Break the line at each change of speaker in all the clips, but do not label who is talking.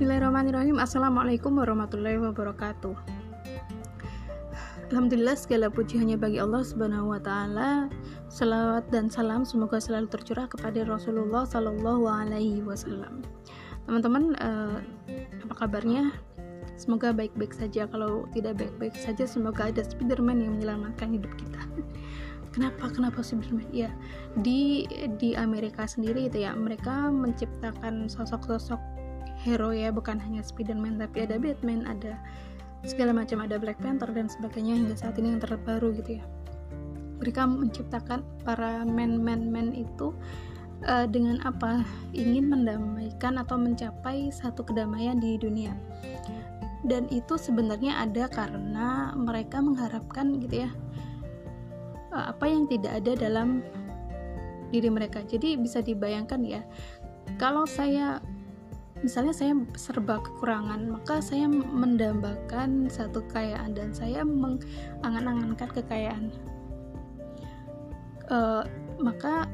Bismillahirrahmanirrahim. Assalamualaikum warahmatullahi wabarakatuh. Alhamdulillah segala puji hanya bagi Allah subhanahu wa ta'ala. Salawat dan salam semoga selalu tercurah kepada Rasulullah sallallahu alaihi wasallam. Teman-teman uh, apa kabarnya? Semoga baik-baik saja. Kalau tidak baik-baik saja semoga ada Spiderman yang menyelamatkan hidup kita. Kenapa? Kenapa Spiderman? Ya di di Amerika sendiri itu ya mereka menciptakan sosok-sosok hero ya bukan hanya Spiderman tapi ada Batman ada segala macam ada Black Panther dan sebagainya hingga saat ini yang terbaru gitu ya. Mereka menciptakan para men-men-men itu uh, dengan apa? Ingin mendamaikan atau mencapai satu kedamaian di dunia. Dan itu sebenarnya ada karena mereka mengharapkan gitu ya uh, apa yang tidak ada dalam diri mereka. Jadi bisa dibayangkan ya kalau saya misalnya saya serba kekurangan maka saya mendambakan satu kekayaan dan saya mengangan-angankan kekayaan. Uh, maka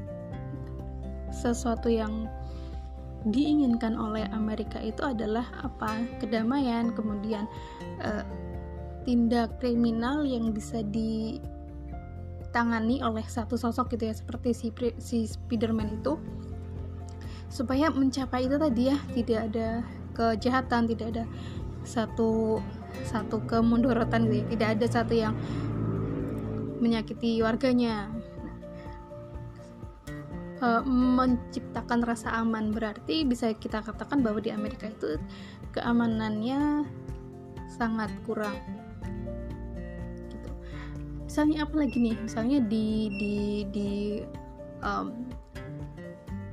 sesuatu yang diinginkan oleh Amerika itu adalah apa? Kedamaian kemudian uh, tindak kriminal yang bisa ditangani oleh satu sosok gitu ya seperti si si Spiderman itu supaya mencapai itu tadi ya tidak ada kejahatan tidak ada satu satu kemunduratan gitu ya. Tidak ada satu yang menyakiti warganya. E, menciptakan rasa aman. Berarti bisa kita katakan bahwa di Amerika itu keamanannya sangat kurang. Gitu. misalnya apa lagi nih? Misalnya di di di um,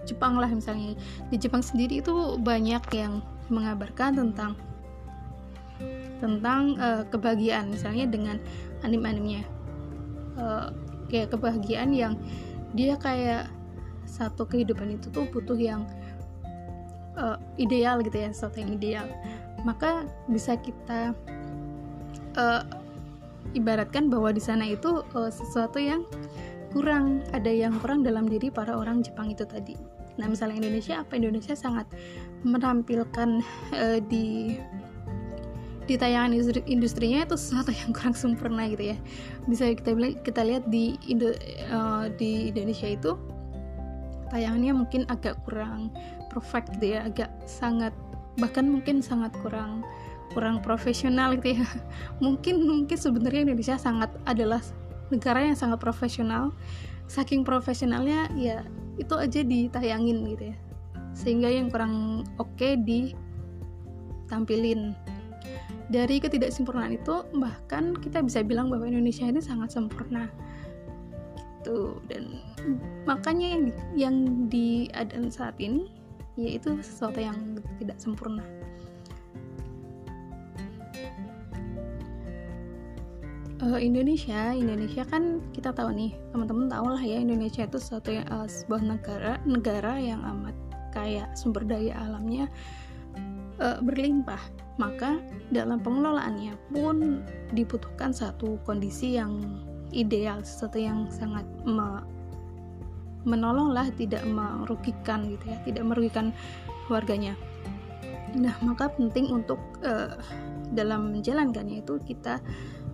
Jepang lah misalnya. Di Jepang sendiri itu banyak yang mengabarkan tentang tentang uh, kebahagiaan misalnya dengan anim-animnya. Uh, kayak kebahagiaan yang dia kayak satu kehidupan itu tuh butuh yang uh, ideal gitu ya sesuatu yang ideal. Maka bisa kita uh, ibaratkan bahwa di sana itu uh, sesuatu yang kurang ada yang kurang dalam diri para orang Jepang itu tadi nah misalnya Indonesia apa Indonesia sangat menampilkan uh, di di tayangan industri, industrinya itu sesuatu yang kurang sempurna gitu ya. Bisa kita kita lihat di Indo, uh, di Indonesia itu tayangannya mungkin agak kurang perfect gitu ya agak sangat bahkan mungkin sangat kurang kurang profesional gitu ya. Mungkin mungkin sebenarnya Indonesia sangat adalah negara yang sangat profesional. Saking profesionalnya ya itu aja ditayangin gitu ya. Sehingga yang kurang oke okay ditampilin dari ketidaksempurnaan itu bahkan kita bisa bilang bahwa Indonesia ini sangat sempurna. Gitu. Dan makanya yang yang diadakan saat ini yaitu sesuatu yang tidak sempurna uh, Indonesia Indonesia kan kita tahu nih teman-teman tahu lah ya Indonesia itu suatu yang, uh, sebuah negara negara yang amat kaya sumber daya alamnya uh, berlimpah. Maka dalam pengelolaannya pun dibutuhkan satu kondisi yang ideal sesuatu yang sangat me menolong lah tidak merugikan gitu ya tidak merugikan warganya. Nah maka penting untuk uh, dalam menjalankannya itu kita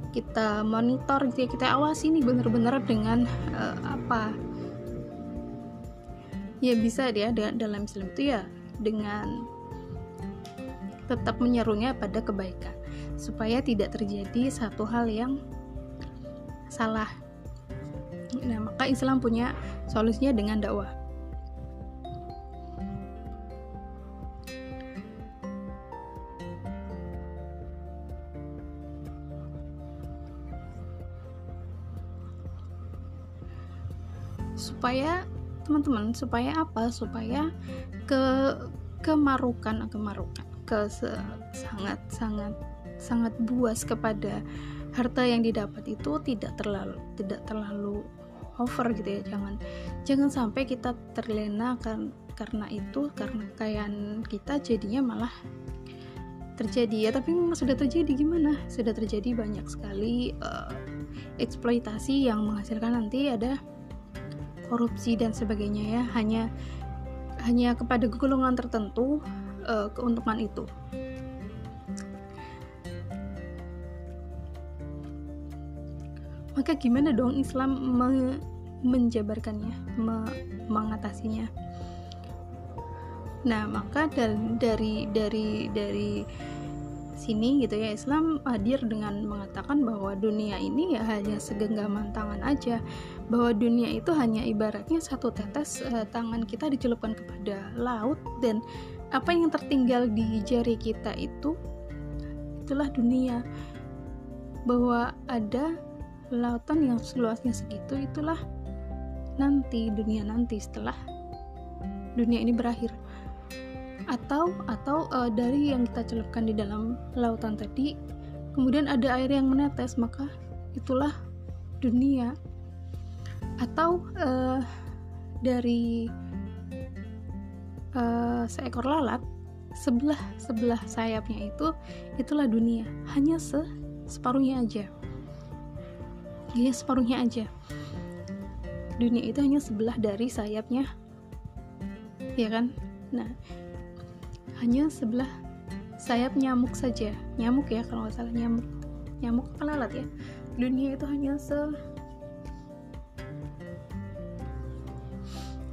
kita monitor gitu ya kita awasi nih bener-bener dengan uh, apa? Ya bisa dia dalam Islam itu ya dengan tetap menyerunya pada kebaikan supaya tidak terjadi satu hal yang salah. Nah maka Islam punya solusinya dengan dakwah supaya teman-teman supaya apa? Supaya ke kemarukan kemarukan ke sangat sangat sangat buas kepada harta yang didapat itu tidak terlalu tidak terlalu over gitu ya. Jangan jangan sampai kita terlena kan karena itu karena kekayaan kita jadinya malah terjadi ya. Tapi memang sudah terjadi gimana? Sudah terjadi banyak sekali uh, eksploitasi yang menghasilkan nanti ada korupsi dan sebagainya ya hanya hanya kepada golongan tertentu uh, keuntungan itu. Maka gimana dong Islam me menjabarkannya me mengatasinya? Nah maka dari dari dari sini gitu ya. Islam hadir dengan mengatakan bahwa dunia ini ya hanya segenggaman tangan aja. Bahwa dunia itu hanya ibaratnya satu tetes uh, tangan kita dicelupkan kepada laut dan apa yang tertinggal di jari kita itu itulah dunia. Bahwa ada lautan yang seluasnya segitu itulah nanti dunia nanti setelah dunia ini berakhir atau atau uh, dari yang kita celupkan di dalam lautan tadi kemudian ada air yang menetes maka itulah dunia. Atau uh, dari uh, seekor lalat sebelah sebelah sayapnya itu itulah dunia. Hanya se separuhnya aja. Hanya separuhnya aja. Dunia itu hanya sebelah dari sayapnya. Ya kan? Nah hanya sebelah sayap nyamuk saja. Nyamuk ya kalau nggak salah nyamuk. Nyamuk apa lalat ya? Dunia itu hanya se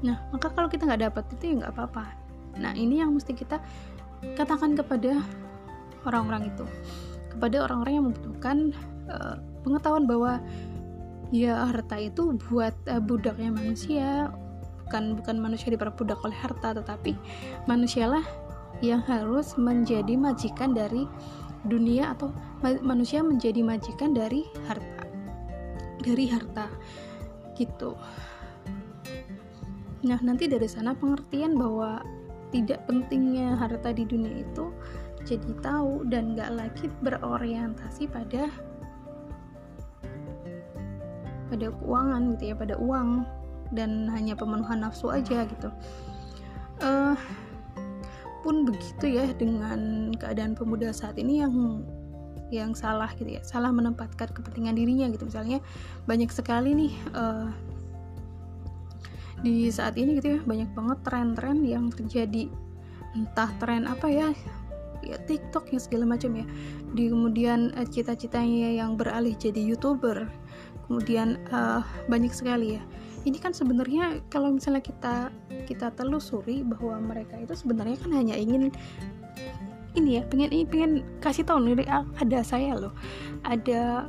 nah maka kalau kita nggak dapat itu ya nggak apa-apa. Nah ini yang mesti kita katakan kepada orang-orang itu. Kepada orang-orang yang membutuhkan uh, pengetahuan bahwa ya harta itu buat uh, budaknya manusia. Bukan bukan manusia diperbudak oleh harta tetapi manusialah yang harus menjadi majikan dari dunia atau ma manusia menjadi majikan dari harta dari harta gitu. Nah nanti dari sana pengertian bahwa tidak pentingnya harta di dunia itu jadi tahu dan gak lagi berorientasi pada pada keuangan gitu ya pada uang dan hanya pemenuhan nafsu aja gitu. Uh, pun begitu ya dengan keadaan pemuda saat ini yang yang salah gitu ya salah menempatkan kepentingan dirinya gitu. Misalnya banyak sekali nih uh, di saat ini gitu ya banyak banget tren-tren yang terjadi. Entah tren apa ya ya TikTok yang segala macam ya. Di kemudian uh, cita-citanya yang beralih jadi youtuber kemudian uh, banyak sekali ya. Ini kan sebenarnya kalau misalnya kita kita telusuri bahwa mereka itu sebenarnya kan hanya ingin ini ya pengen ini pengen kasih tahu nih ah, ada saya loh. Ada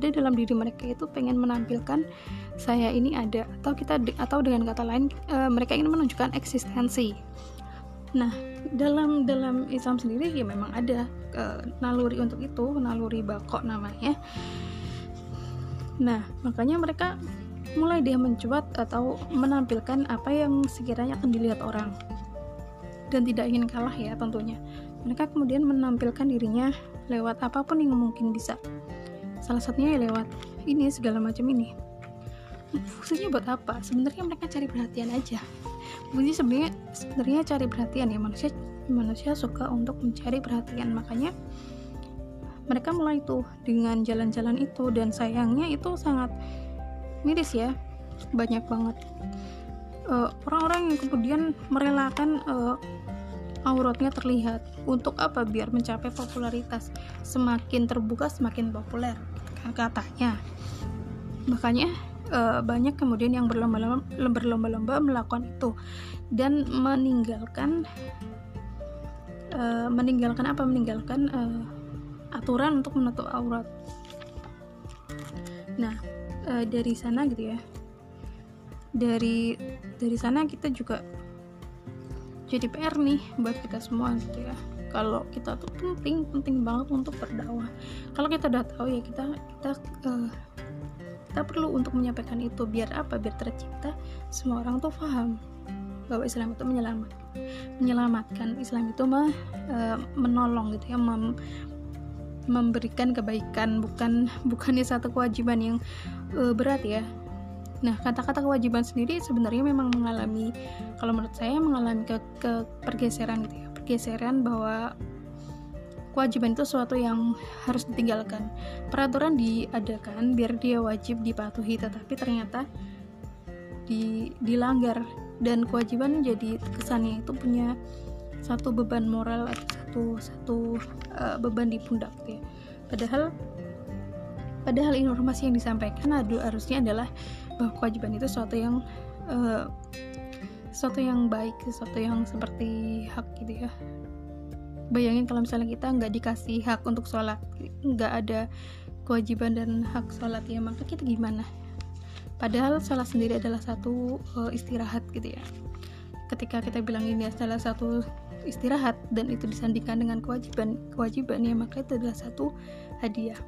ada dalam diri mereka itu pengen menampilkan saya ini ada. Atau kita atau dengan kata lain uh, mereka ingin menunjukkan eksistensi. Nah dalam dalam Islam sendiri ya memang ada uh, naluri untuk itu naluri bakok namanya Nah, makanya mereka mulai dia mencuat atau menampilkan apa yang sekiranya akan dilihat orang. Dan tidak ingin kalah ya tentunya. Mereka kemudian menampilkan dirinya lewat apa pun yang mungkin bisa. Salah satunya ya lewat ini segala macam ini. Fungsinya buat apa? Sebenarnya mereka cari perhatian aja. Fungsi sebenarnya sebenarnya cari perhatian ya manusia manusia suka untuk mencari perhatian makanya mereka mulai tuh dengan jalan-jalan itu dan sayangnya itu sangat miris ya banyak banget. Eh, orang-orang yang kemudian merelakan uh, auratnya terlihat untuk apa? Biar mencapai popularitas semakin terbuka semakin populer katanya. Makanya uh, banyak kemudian yang berlomba-lomba melakukan itu dan meninggalkan uh, meninggalkan apa? Meninggalkan uh, aturan untuk menutup aurat. Nah e, dari sana gitu ya. Dari dari sana kita juga jadi PR nih buat kita semua gitu ya. Kalau kita tuh penting penting banget untuk berdakwah. Kalau kita udah tahu ya kita kita uh, kita perlu untuk menyampaikan itu. Biar apa? Biar tercipta semua orang tuh paham bahwa Islam itu menyelamatkan menyelamatkan. Islam itu mah, uh, menolong gitu ya mem, memberikan kebaikan bukan bukannya satu kewajiban yang uh, berat ya. Nah kata-kata kewajiban sendiri sebenarnya memang mengalami kalau menurut saya mengalami ke, ke pergeseran gitu ya. Pergeseran bahwa kewajiban itu sesuatu yang harus ditinggalkan. Peraturan diadakan biar dia wajib dipatuhi tetapi ternyata di, dilanggar. Dan kewajiban jadi kesannya itu punya satu beban moral atau satu satu uh, beban di pundak gitu ya. Padahal padahal informasi yang disampaikan adu harusnya adalah bahwa kewajiban itu sesuatu yang uh, sesuatu yang baik sesuatu yang seperti hak gitu ya. Bayangin kalau misalnya kita nggak dikasih hak untuk sholat nggak ada kewajiban dan hak sholat ya maka kita gimana? Padahal sholat sendiri adalah satu uh, istirahat gitu ya. Ketika kita bilang ini adalah satu istirahat dan itu disandingkan dengan kewajiban kewajiban ya. Maka itu adalah satu hadiah.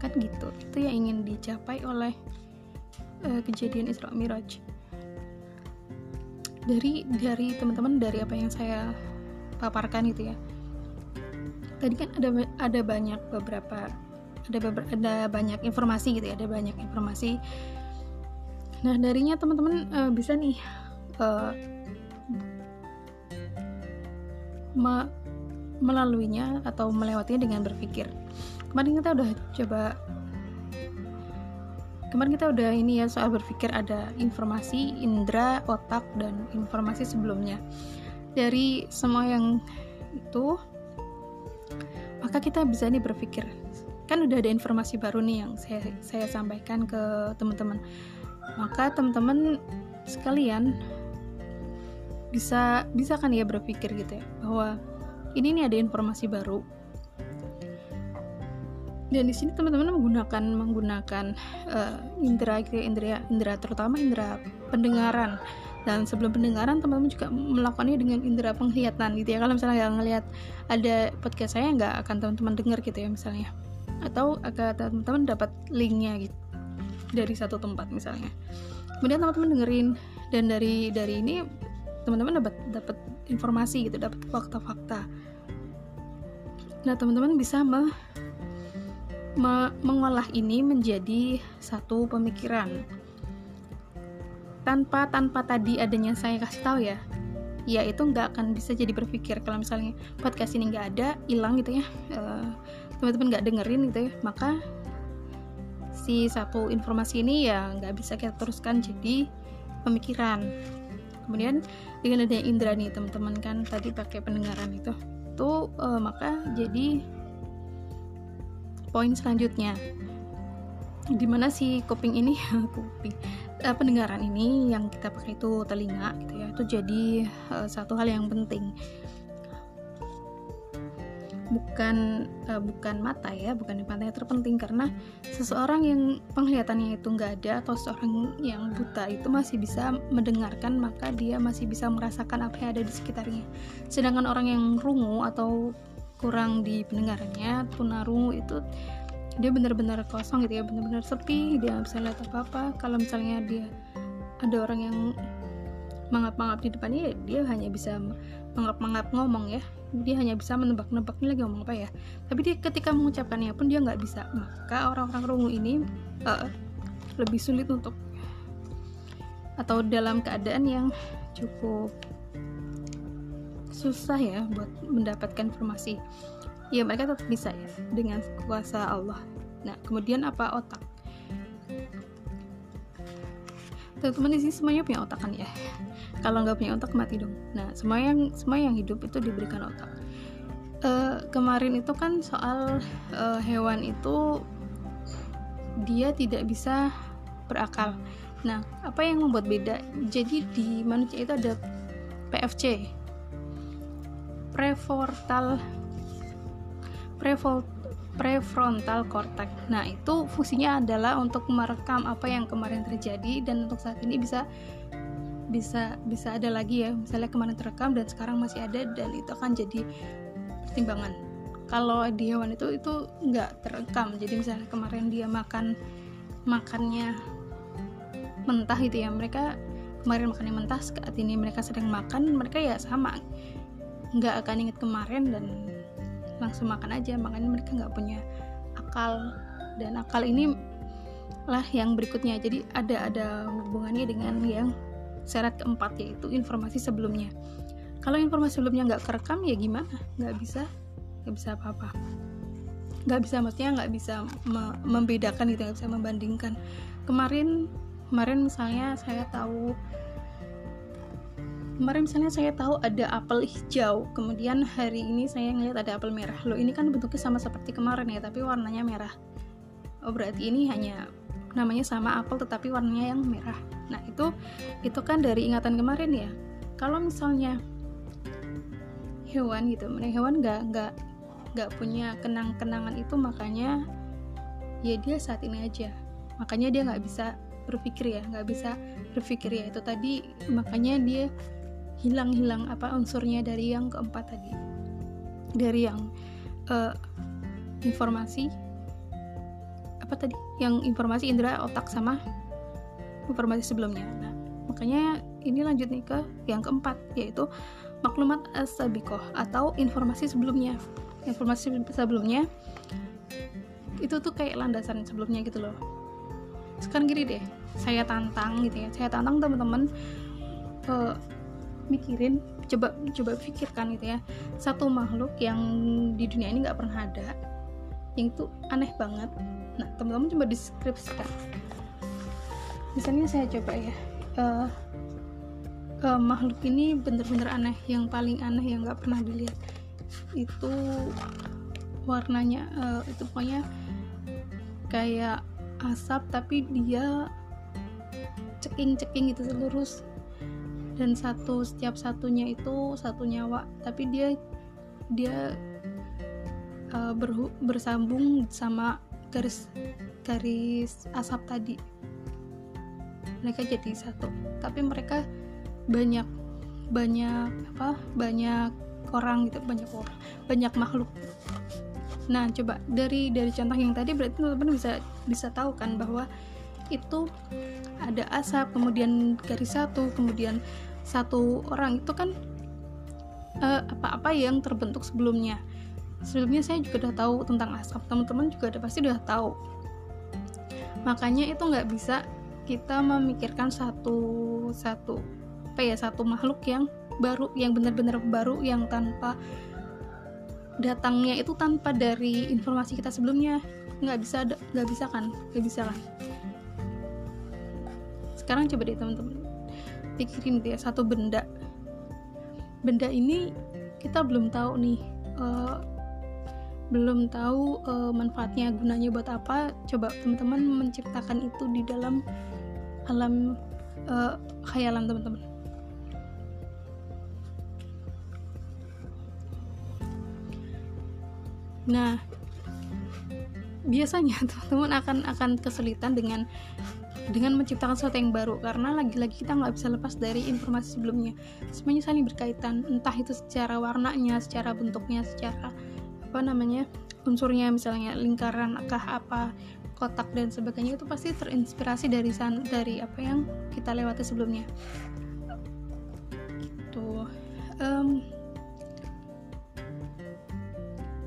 Kan gitu. Itu yang ingin dicapai oleh uh, kejadian Isra Miraj. Dari dari teman-teman dari apa yang saya paparkan itu ya. Tadi kan ada ada banyak beberapa ada beberapa, ada banyak informasi gitu ya ada banyak informasi. Nah darinya teman-teman uh, bisa nih uh, me melaluinya atau melewatinya dengan berpikir. Kemarin kita udah coba kemarin kita udah ini ya soal berpikir ada informasi indera otak dan informasi sebelumnya. Dari semua yang itu maka kita bisa nih berpikir. Kan udah ada informasi baru nih yang saya saya sampaikan ke teman-teman. Maka teman-teman sekalian bisa bisa kan ya berpikir gitu ya bahwa ini nih ada informasi baru. Dan di sini teman-teman menggunakan menggunakan uh, indera gitu ya, indera indera terutama indera pendengaran. Dan sebelum pendengaran teman-teman juga melakukannya dengan indera penglihatan gitu ya. Kalau misalnya nggak ngelihat ada podcast saya nggak akan teman-teman dengar gitu ya misalnya. Atau akan teman-teman dapat linknya gitu dari satu tempat misalnya. Kemudian teman-teman dengerin. Dan dari dari ini teman-teman dapat dapat informasi gitu dapat fakta-fakta. Nah teman-teman bisa me me mengolah ini menjadi satu pemikiran. Tanpa tanpa tadi adanya saya kasih tahu ya ya itu nggak akan bisa jadi berpikir. Kalau misalnya podcast ini nggak ada hilang gitu ya uh, teman-teman nggak dengerin gitu ya maka si satu informasi ini ya nggak bisa kita teruskan jadi pemikiran. Kemudian dengan adanya indera nih teman-teman kan tadi pakai pendengaran itu. Tuh uh, maka jadi poin selanjutnya. Di mana si kuping ini? Kuping uh, pendengaran ini yang kita pakai itu telinga gitu ya. Itu jadi uh, satu hal yang penting bukan uh, bukan mata ya bukan mata yang terpenting. Karena seseorang yang penglihatannya itu nggak ada atau seseorang yang buta itu masih bisa mendengarkan maka dia masih bisa merasakan apa yang ada di sekitarnya. Sedangkan orang yang rungu atau kurang di pendengarannya tunarungu itu dia benar-benar kosong gitu ya benar-benar sepi dia nggak bisa lihat apa-apa. Kalau misalnya dia ada orang yang mangap-mangap di depannya ya dia hanya bisa mangap-mangap ngomong ya. Dia hanya bisa menebak-nebak ini lagi ngomong apa ya? Tapi dia ketika mengucapkannya pun dia nggak bisa. Maka orang-orang rungu ini uh, lebih sulit untuk atau dalam keadaan yang cukup susah ya buat mendapatkan informasi. Ya mereka tetap bisa ya dengan kuasa Allah. Nah kemudian apa otak teman-teman di sini semuanya punya otak kan ya? Kalau nggak punya otak mati dong. Nah semua yang semua yang hidup itu diberikan otak. Uh, kemarin itu kan soal uh, hewan itu dia tidak bisa berakal. Nah apa yang membuat beda? Jadi di manusia itu ada PFC prefrontal prefrontal prefrontal cortex. Nah, itu fungsinya adalah untuk merekam apa yang kemarin terjadi dan untuk saat ini bisa bisa bisa ada lagi ya. Misalnya kemarin terekam dan sekarang masih ada dan itu akan jadi pertimbangan. Kalau di hewan itu itu nggak terekam. Jadi misalnya kemarin dia makan makannya mentah itu ya. Mereka kemarin makannya mentah, saat ini mereka sedang makan, mereka ya sama nggak akan ingat kemarin dan langsung makan aja makanya mereka nggak punya akal. Dan akal ini lah yang berikutnya. Jadi ada ada hubungannya dengan yang syarat keempat yaitu informasi sebelumnya. Kalau informasi sebelumnya nggak kerekam ya gimana? Nggak bisa nggak bisa apa-apa. Nggak bisa maksudnya nggak bisa me membedakan gitu nggak bisa membandingkan. Kemarin kemarin misalnya saya tahu kemarin misalnya saya tahu ada apel hijau kemudian hari ini saya ngeliat ada apel merah. Loh ini kan bentuknya sama seperti kemarin ya tapi warnanya merah. Oh berarti ini hanya namanya sama apel tetapi warnanya yang merah. Nah itu itu kan dari ingatan kemarin ya. Kalau misalnya hewan gitu hewan nggak nggak nggak punya kenang-kenangan itu makanya ya dia saat ini aja. Makanya dia nggak bisa berpikir ya nggak bisa berpikir ya itu tadi. Makanya dia hilang-hilang apa unsurnya dari yang keempat tadi. Dari yang uh, informasi apa tadi? Yang informasi indera otak sama informasi sebelumnya. Nah makanya ini lanjut nih ke yang keempat yaitu maklumat as-sabiqah atau informasi sebelumnya. Informasi sebelumnya itu tuh kayak landasan sebelumnya gitu loh. Sekarang gini deh saya tantang gitu ya. Saya tantang teman-teman uh, mikirin coba coba pikirkan gitu ya. Satu makhluk yang di dunia ini nggak pernah ada yang itu aneh banget. Nah teman-teman coba deskripsikan. Misalnya saya coba ya. Uh, uh, makhluk ini bener-bener aneh. Yang paling aneh yang nggak pernah dilihat itu warnanya uh, itu pokoknya kayak asap tapi dia ceking-ceking gitu lurus dan satu setiap satunya itu satu nyawa. Tapi dia dia uh, berhu, bersambung sama garis garis asap tadi. Mereka jadi satu. Tapi mereka banyak banyak apa? Banyak orang gitu banyak orang banyak makhluk. Nah coba dari dari contoh yang tadi berarti teman-teman bisa bisa tahu kan bahwa itu ada asap kemudian garis satu kemudian satu orang. Itu kan eh, apa-apa uh, yang terbentuk sebelumnya. Sebelumnya saya juga udah tahu tentang asap teman-teman juga udah pasti udah tahu. Makanya itu nggak bisa kita memikirkan satu satu apa ya satu makhluk yang baru yang benar-benar baru yang tanpa datangnya itu tanpa dari informasi kita sebelumnya. Nggak bisa nggak bisa kan? Nggak bisa kan sekarang coba deh teman-teman. Pikirin dia satu benda. Benda ini kita belum tahu nih uh, belum tahu uh, manfaatnya gunanya buat apa. Coba teman-teman menciptakan itu di dalam alam uh, khayalan teman-teman. Nah biasanya teman-teman akan akan kesulitan dengan dengan menciptakan sesuatu yang baru karena lagi-lagi kita nggak bisa lepas dari informasi sebelumnya. Semuanya saling berkaitan entah itu secara warnanya secara bentuknya secara apa namanya unsurnya misalnya lingkaran kah apa kotak dan sebagainya itu pasti terinspirasi dari san dari apa yang kita lewati sebelumnya. Gitu. Um,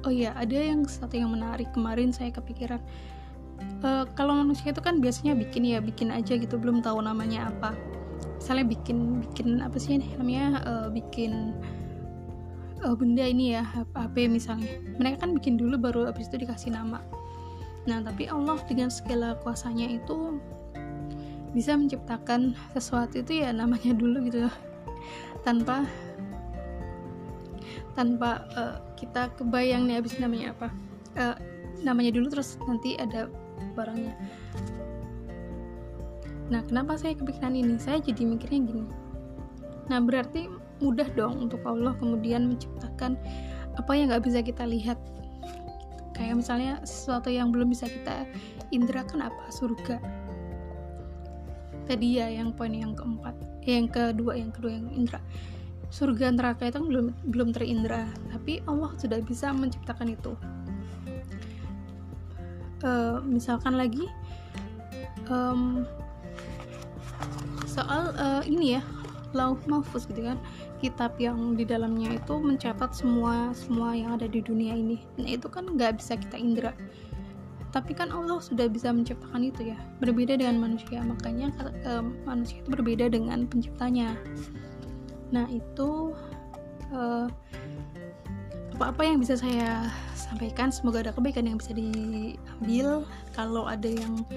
oh iya ada yang satu yang menarik. Kemarin saya kepikiran uh, kalau manusia itu kan biasanya bikin ya bikin aja gitu belum tahu namanya apa. Misalnya bikin bikin apa sih ini namanya uh, bikin uh, benda ini ya HP misalnya. Mereka kan bikin dulu baru habis itu dikasih nama. Nah tapi Allah dengan segala kuasanya itu bisa menciptakan sesuatu itu ya namanya dulu gitu tanpa tanpa uh, kita kebayang nih habis namanya apa. Uh, namanya dulu terus nanti ada barangnya. Nah kenapa saya kepikiran ini? Saya jadi mikirnya gini. Nah berarti mudah dong untuk Allah kemudian menciptakan apa yang nggak bisa kita lihat. Kayak misalnya sesuatu yang belum bisa kita indrakan apa? Surga. Tadi ya yang poin yang keempat yang kedua yang kedua yang indra. Surga neraka itu kan belum belum terindra tapi Allah sudah bisa menciptakan itu uh, misalkan lagi um, soal uh, ini ya lauh mahfuz gitu kan. Kitab yang di dalamnya itu mencatat semua semua yang ada di dunia ini. Nah itu kan nggak bisa kita indra. Tapi kan Allah sudah bisa menciptakan itu ya berbeda dengan manusia. Makanya um, manusia itu berbeda dengan penciptanya. Nah itu uh, apa-apa yang bisa saya sampaikan? Semoga ada kebaikan yang bisa diambil. Kalau ada yang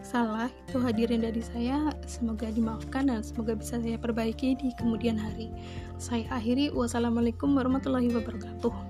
salah itu hadirin dari saya. Semoga dimaafkan dan semoga bisa saya perbaiki di kemudian hari. Saya akhiri. Wassalamualaikum warahmatullahi wabarakatuh